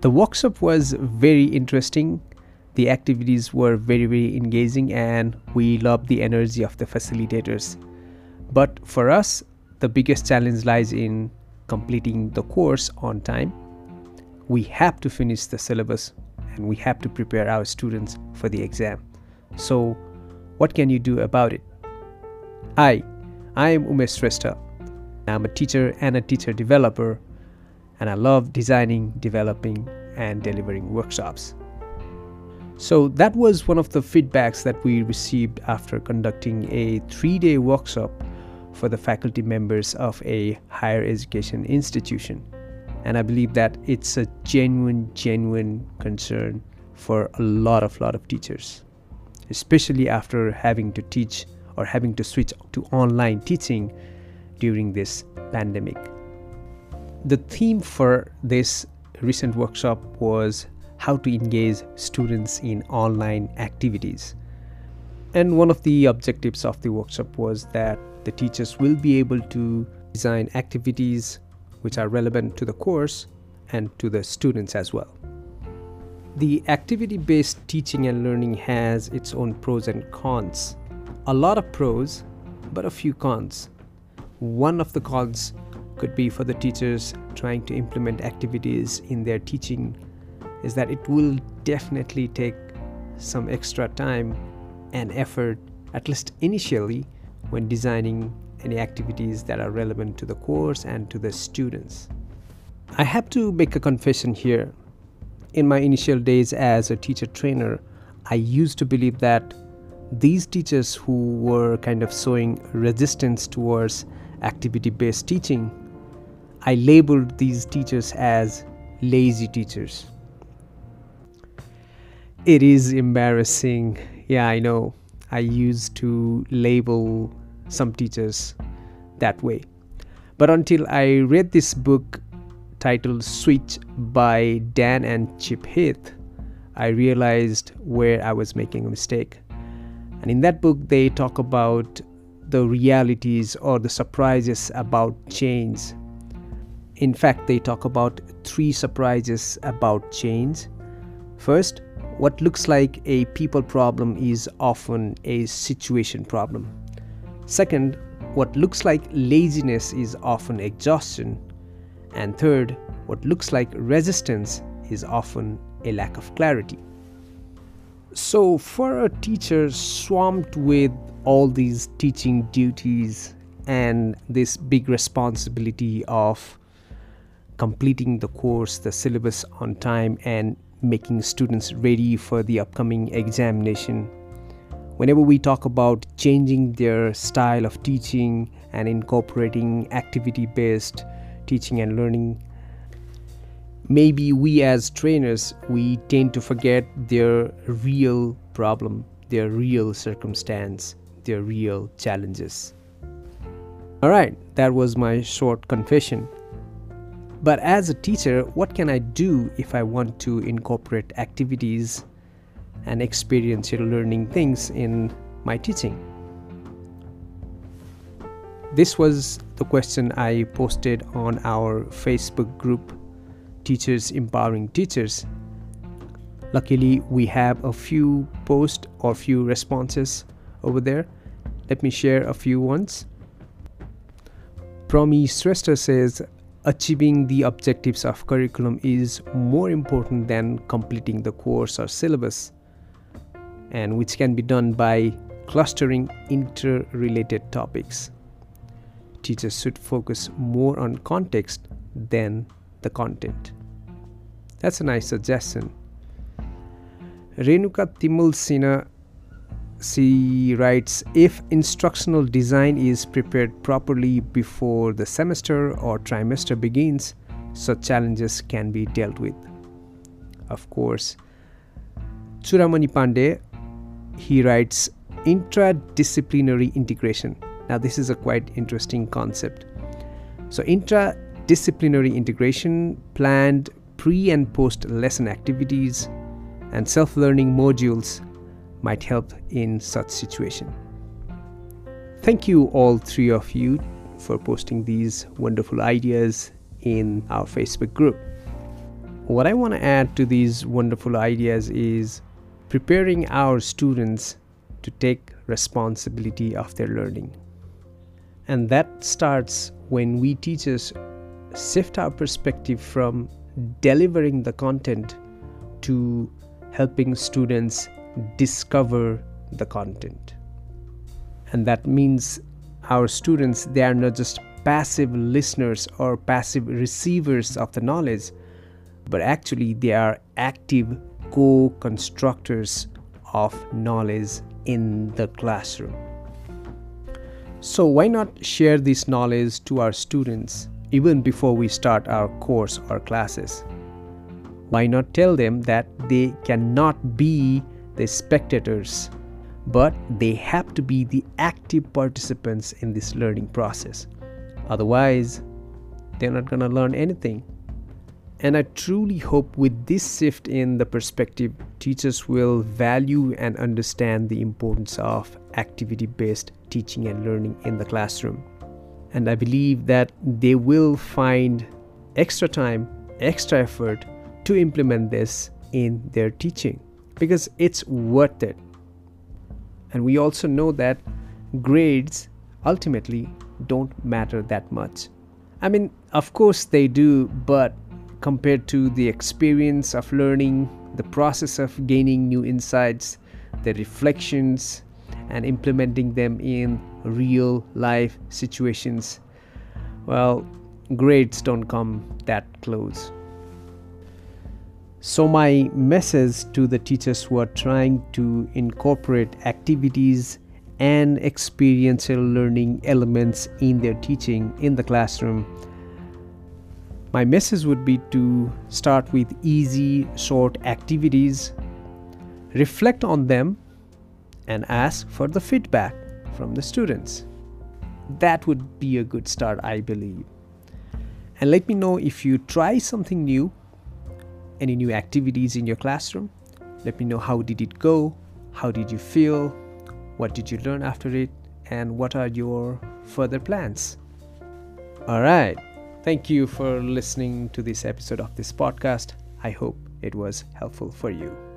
The workshop was very interesting. The activities were very, very engaging, and we loved the energy of the facilitators. But for us, the biggest challenge lies in completing the course on time. We have to finish the syllabus and we have to prepare our students for the exam. So, what can you do about it? Hi, I am Umesh Shrestha. I'm a teacher and a teacher developer, and I love designing, developing, and delivering workshops. So, that was one of the feedbacks that we received after conducting a three day workshop for the faculty members of a higher education institution. And I believe that it's a genuine, genuine concern for a lot of lot of teachers, especially after having to teach or having to switch to online teaching during this pandemic. The theme for this recent workshop was how to engage students in online activities. And one of the objectives of the workshop was that the teachers will be able to design activities which are relevant to the course and to the students as well. The activity based teaching and learning has its own pros and cons. A lot of pros, but a few cons. One of the cons could be for the teachers trying to implement activities in their teaching is that it will definitely take some extra time and effort, at least initially, when designing any activities that are relevant to the course and to the students. I have to make a confession here. In my initial days as a teacher trainer, I used to believe that these teachers who were kind of showing resistance towards activity based teaching, I labeled these teachers as lazy teachers. It is embarrassing. Yeah, I know. I used to label some teachers that way. But until I read this book titled Switch by Dan and Chip Heath, I realized where I was making a mistake. And in that book, they talk about the realities or the surprises about change. In fact, they talk about three surprises about change. First, what looks like a people problem is often a situation problem. Second, what looks like laziness is often exhaustion. And third, what looks like resistance is often a lack of clarity. So, for a teacher swamped with all these teaching duties and this big responsibility of completing the course, the syllabus on time, and making students ready for the upcoming examination, whenever we talk about changing their style of teaching and incorporating activity based teaching and learning maybe we as trainers we tend to forget their real problem their real circumstance their real challenges. All right that was my short confession but as a teacher what can i do if i want to incorporate activities and experiential learning things in my teaching? This was the question I posted on our Facebook group, Teachers Empowering Teachers. Luckily, we have a few posts or few responses over there. Let me share a few ones. Promi Shrestha says, achieving the objectives of curriculum is more important than completing the course or syllabus and which can be done by clustering interrelated topics. Teachers should focus more on context than the content. That's a nice suggestion. Renuka Timulsina she writes if instructional design is prepared properly before the semester or trimester begins such challenges can be dealt with of course churamani pandey he writes intradisciplinary integration. Now, this is a quite interesting concept. So, intradisciplinary integration, planned pre and post lesson activities, and self learning modules might help in such situation. Thank you, all three of you, for posting these wonderful ideas in our Facebook group. what I want to add to these wonderful ideas is preparing our students to take responsibility of their learning. And that starts when we teachers shift our perspective from delivering the content to helping students discover the content. And that means our students, they are not just passive listeners or passive receivers of the knowledge, but actually they are active co constructors of knowledge in the classroom. So, why not share this knowledge to our students even before we start our course or classes? Why not tell them that they cannot be the spectators, but they have to be the active participants in this learning process? Otherwise, they're not going to learn anything. And I truly hope with this shift in the perspective, teachers will value and understand the importance of activity based teaching and learning in the classroom. And I believe that they will find extra time, extra effort to implement this in their teaching because it's worth it. And we also know that grades ultimately don't matter that much. I mean, of course they do, but compared to the experience of learning, the process of gaining new insights, the reflections, and implementing them in real life situations, well, grades don't come that close. So, my message to the teachers who are trying to incorporate activities and experiential learning elements in their teaching in the classroom my message would be to start with easy, short activities, reflect on them, and ask for the feedback from the students. That would be a good start, I believe. And let me know if you try something new, any new activities in your classroom. Let me know how did it go? How did you feel? What did you learn after it? And what are your further plans? All right. Thank you for listening to this episode of this podcast. I hope it was helpful for you.